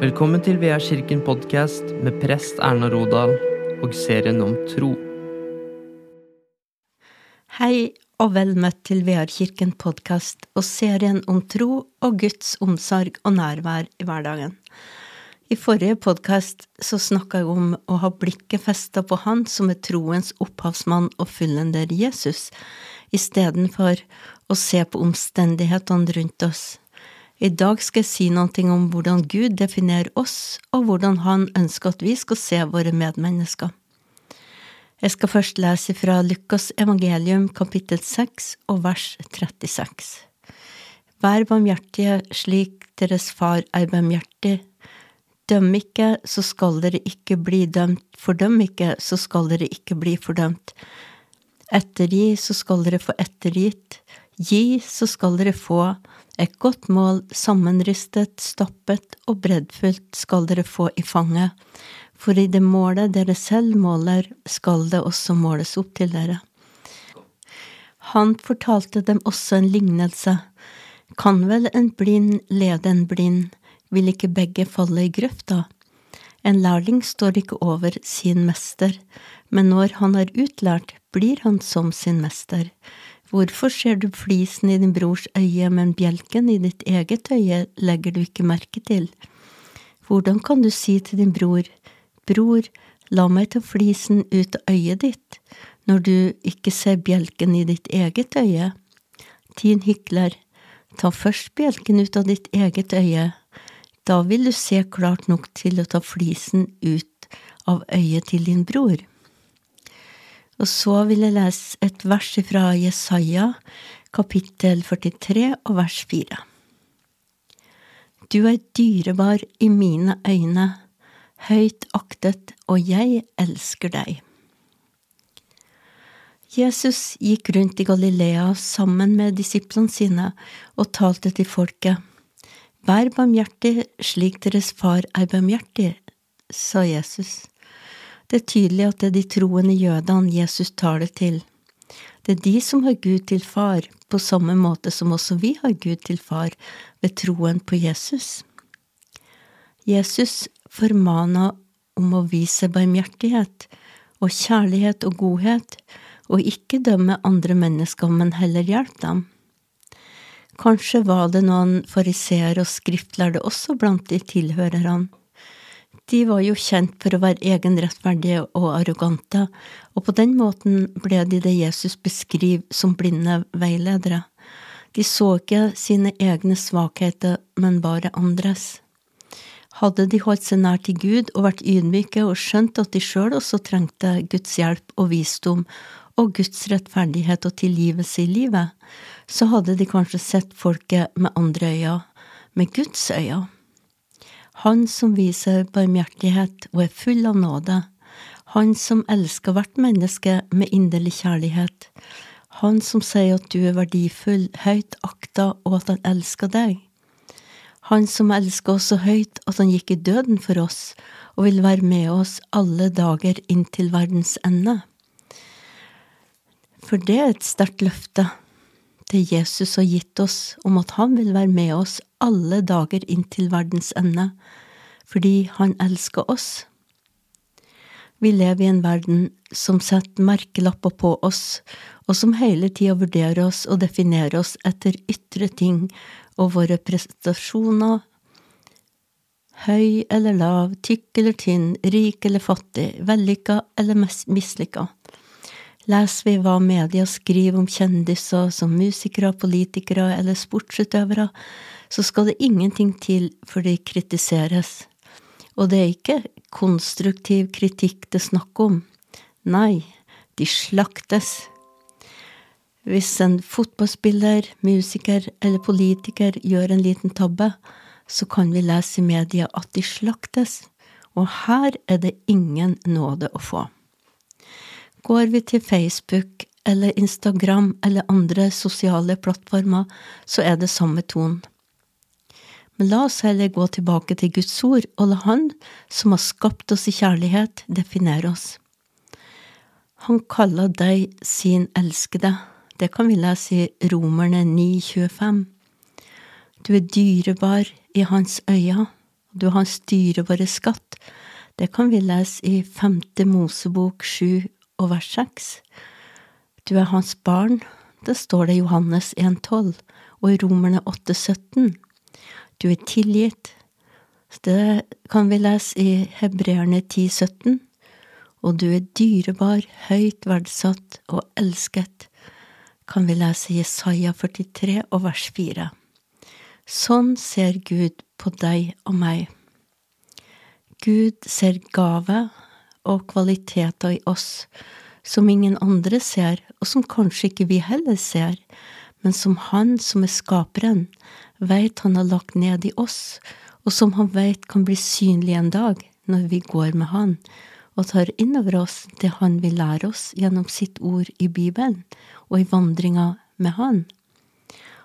Velkommen til Vea kirken podkast med prest Erna Rodal og serien om tro. Hei og vel møtt til Vear kirken podkast og serien om tro og Guds omsorg og nærvær i hverdagen. I forrige podkast så snakka jeg om å ha blikket festa på Han som er troens opphavsmann og fullender Jesus, istedenfor å se på omstendighetene rundt oss. I dag skal jeg si noe om hvordan Gud definerer oss, og hvordan Han ønsker at vi skal se våre medmennesker. Jeg skal først lese fra Lukas evangelium kapittel 6 og vers 36. Vær barmhjertige slik deres far er barmhjertig. Døm ikke, så skal dere ikke bli dømt, fordøm ikke, så skal dere ikke bli fordømt. Ettergi, så skal dere få ettergitt. Gi, så skal dere få. Et godt mål, sammenristet, stappet og breddfullt skal dere få i fanget, for i det målet dere selv måler, skal det også måles opp til dere. Han fortalte dem også en lignelse. Kan vel en blind lede en blind, vil ikke begge falle i grøfta? En lærling står ikke over sin mester, men når han er utlært, blir han som sin mester. Hvorfor ser du flisen i din brors øye, men bjelken i ditt eget øye legger du ikke merke til? Hvordan kan du si til din bror, Bror, la meg ta flisen ut av øyet ditt, når du ikke ser bjelken i ditt eget øye? Din hykler, ta først bjelken ut av ditt eget øye, da vil du se klart nok til å ta flisen ut av øyet til din bror. Og så vil jeg lese et vers fra Jesaja, kapittel 43 og vers 4. Du er dyrebar i mine øyne, høyt aktet, og jeg elsker deg. Jesus gikk rundt i Galilea sammen med disiplene sine og talte til folket. Vær barmhjertig slik deres far er barmhjertig, sa Jesus. Det er tydelig at det er de troende jødene Jesus taler til. Det er de som har Gud til far, på samme måte som også vi har Gud til far ved troen på Jesus. Jesus formana om å vise barmhjertighet og kjærlighet og godhet, og ikke dømme andre mennesker, men heller hjelpe dem. Kanskje var det noen fariseere og skriftlærde også blant de tilhørerne. De var jo kjent for å være egenrettferdige og arrogante, og på den måten ble de det Jesus beskriver som blinde veiledere. De så ikke sine egne svakheter, men bare andres. Hadde de holdt seg nær til Gud og vært ydmyke og skjønt at de sjøl også trengte Guds hjelp og visdom og Guds rettferdighet og tilgivelse i livet, så hadde de kanskje sett folket med andre øyne, med Guds øyne. Han som viser barmhjertighet og er full av nåde, han som elsker hvert menneske med inderlig kjærlighet, han som sier at du er verdifull, høyt akta og at han elsker deg. Han som elsker oss så høyt at han gikk i døden for oss og vil være med oss alle dager inntil verdens ende. For det er et sterkt løfte det Jesus har gitt oss om at han vil være med oss alle dager inntil verdens ende, fordi han elsker oss. Vi lever i en verden som setter merkelapper på oss, og som hele tida vurderer oss og definerer oss etter ytre ting og våre prestasjoner, høy eller lav, tykk eller tynn, rik eller fattig, vellykka eller mislykka. Leser vi hva media skriver om kjendiser som musikere, politikere eller sportsutøvere, så skal det ingenting til for de kritiseres. Og det er ikke konstruktiv kritikk det er snakk om. Nei, de slaktes. Hvis en fotballspiller, musiker eller politiker gjør en liten tabbe, så kan vi lese i media at de slaktes, og her er det ingen nåde å få. Går vi til Facebook eller Instagram eller andre sosiale plattformer, så er det samme tonen. Men la oss heller gå tilbake til Guds ord og la Han, som har skapt oss i kjærlighet, definere oss. Han kaller deg sin elskede det kan vi lese i Romerne 9,25. Du er dyrebar i hans øyne, Du er hans dyrebare skatt. Det kan vi lese i Femte Mosebok sju og vers 6. Du er hans barn. Det står det i Johannes 1,12 og i Romerne 8,17. Du er tilgitt. Det kan vi lese i Hebreerne 10,17. Og du er dyrebar, høyt verdsatt og elsket, kan vi lese i Jesaja 43 og vers 4. Sånn ser Gud på deg og meg. Gud ser gave og kvaliteter i oss som ingen andre ser, og som kanskje ikke vi heller ser, men som Han som er skaperen, veit Han har lagt ned i oss, og som Han veit kan bli synlig en dag når vi går med Han og tar innover oss det Han vil lære oss gjennom sitt ord i Bibelen og i vandringa med Han.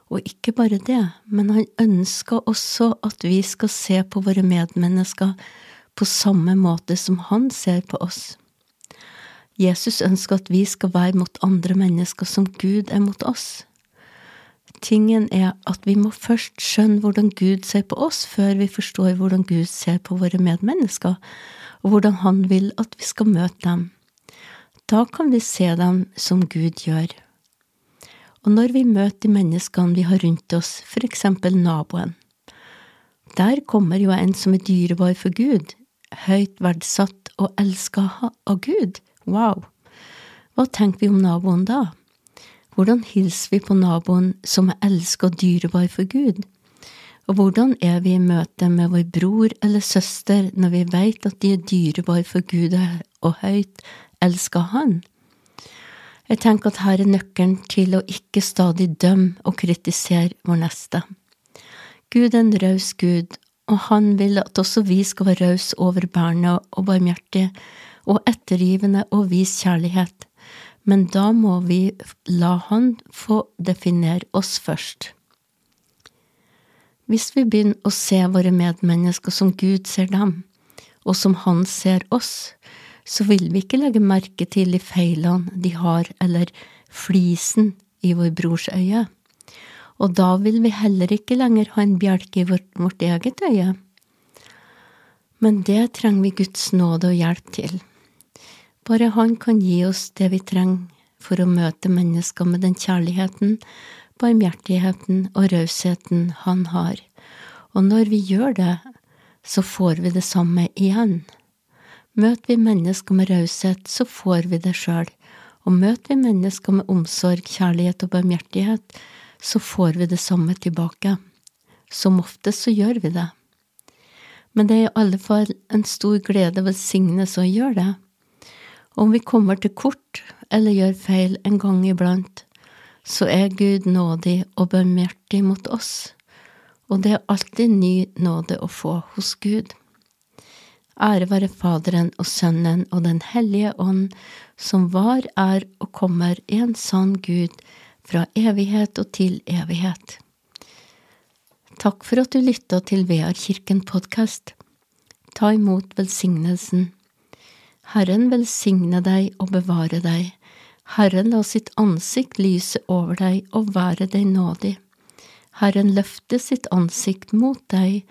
Og ikke bare det, men Han ønsker også at vi skal se på våre medmennesker på samme måte som Han ser på oss. Jesus ønsker at vi skal være mot andre mennesker som Gud er mot oss. Tingen er at vi må først skjønne hvordan Gud ser på oss, før vi forstår hvordan Gud ser på våre medmennesker, og hvordan Han vil at vi skal møte dem. Da kan vi se dem som Gud gjør. Og når vi møter de menneskene vi har rundt oss, for eksempel naboen, der kommer jo en som er dyrebar for Gud, høyt verdsatt og elska av Gud. Wow! Hva tenker vi om naboen da? Hvordan hilser vi på naboen som er elsket og dyrebar for Gud? Og hvordan er vi i møte med vår bror eller søster når vi veit at de er dyrebare for Gud og høyt elsker Han? Jeg tenker at her er nøkkelen til å ikke stadig dømme og kritisere vår neste. Gud er en raus Gud, og Han vil at også vi skal være rause, overbærende og barmhjertige og ettergivende og vise kjærlighet, men da må vi la Han få definere oss først. Hvis vi begynner å se våre medmennesker som Gud ser dem, og som Han ser oss, så vil vi ikke legge merke til de feilene de har, eller flisen i vår brors øye. Og da vil vi heller ikke lenger ha en bjelke i vårt, vårt eget øye. Men det trenger vi Guds nåde og hjelp til. Bare Han kan gi oss det vi trenger for å møte mennesker med den kjærligheten, barmhjertigheten og rausheten Han har. Og når vi gjør det, så får vi det samme igjen. Møter vi mennesker med raushet, så får vi det sjøl. Og møter vi mennesker med omsorg, kjærlighet og barmhjertighet, så får vi det samme tilbake. Som oftest så gjør vi det. Men det er i alle fall en stor glede og velsignelse å gjøre det. Om vi kommer til kort eller gjør feil en gang iblant, så er Gud nådig og barmhjertig mot oss, og det er alltid ny nåde å få hos Gud. Ære være Faderen og Sønnen og Den hellige ånd, som var, er og kommer i en sann Gud, fra evighet og til evighet. Takk for at du lytta til Vear kirken podkast. Ta imot velsignelsen. Herren velsigne deg og bevare deg. Herren la sitt ansikt lyse over deg og være deg nådig. Herren løfte sitt ansikt mot deg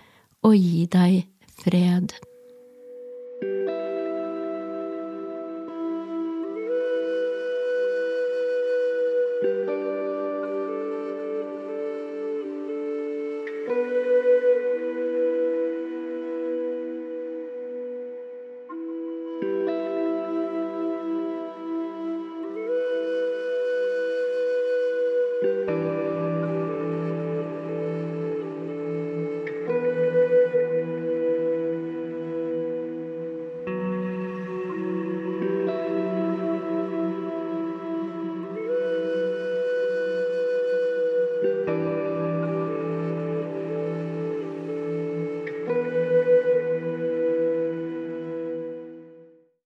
og gi deg fred.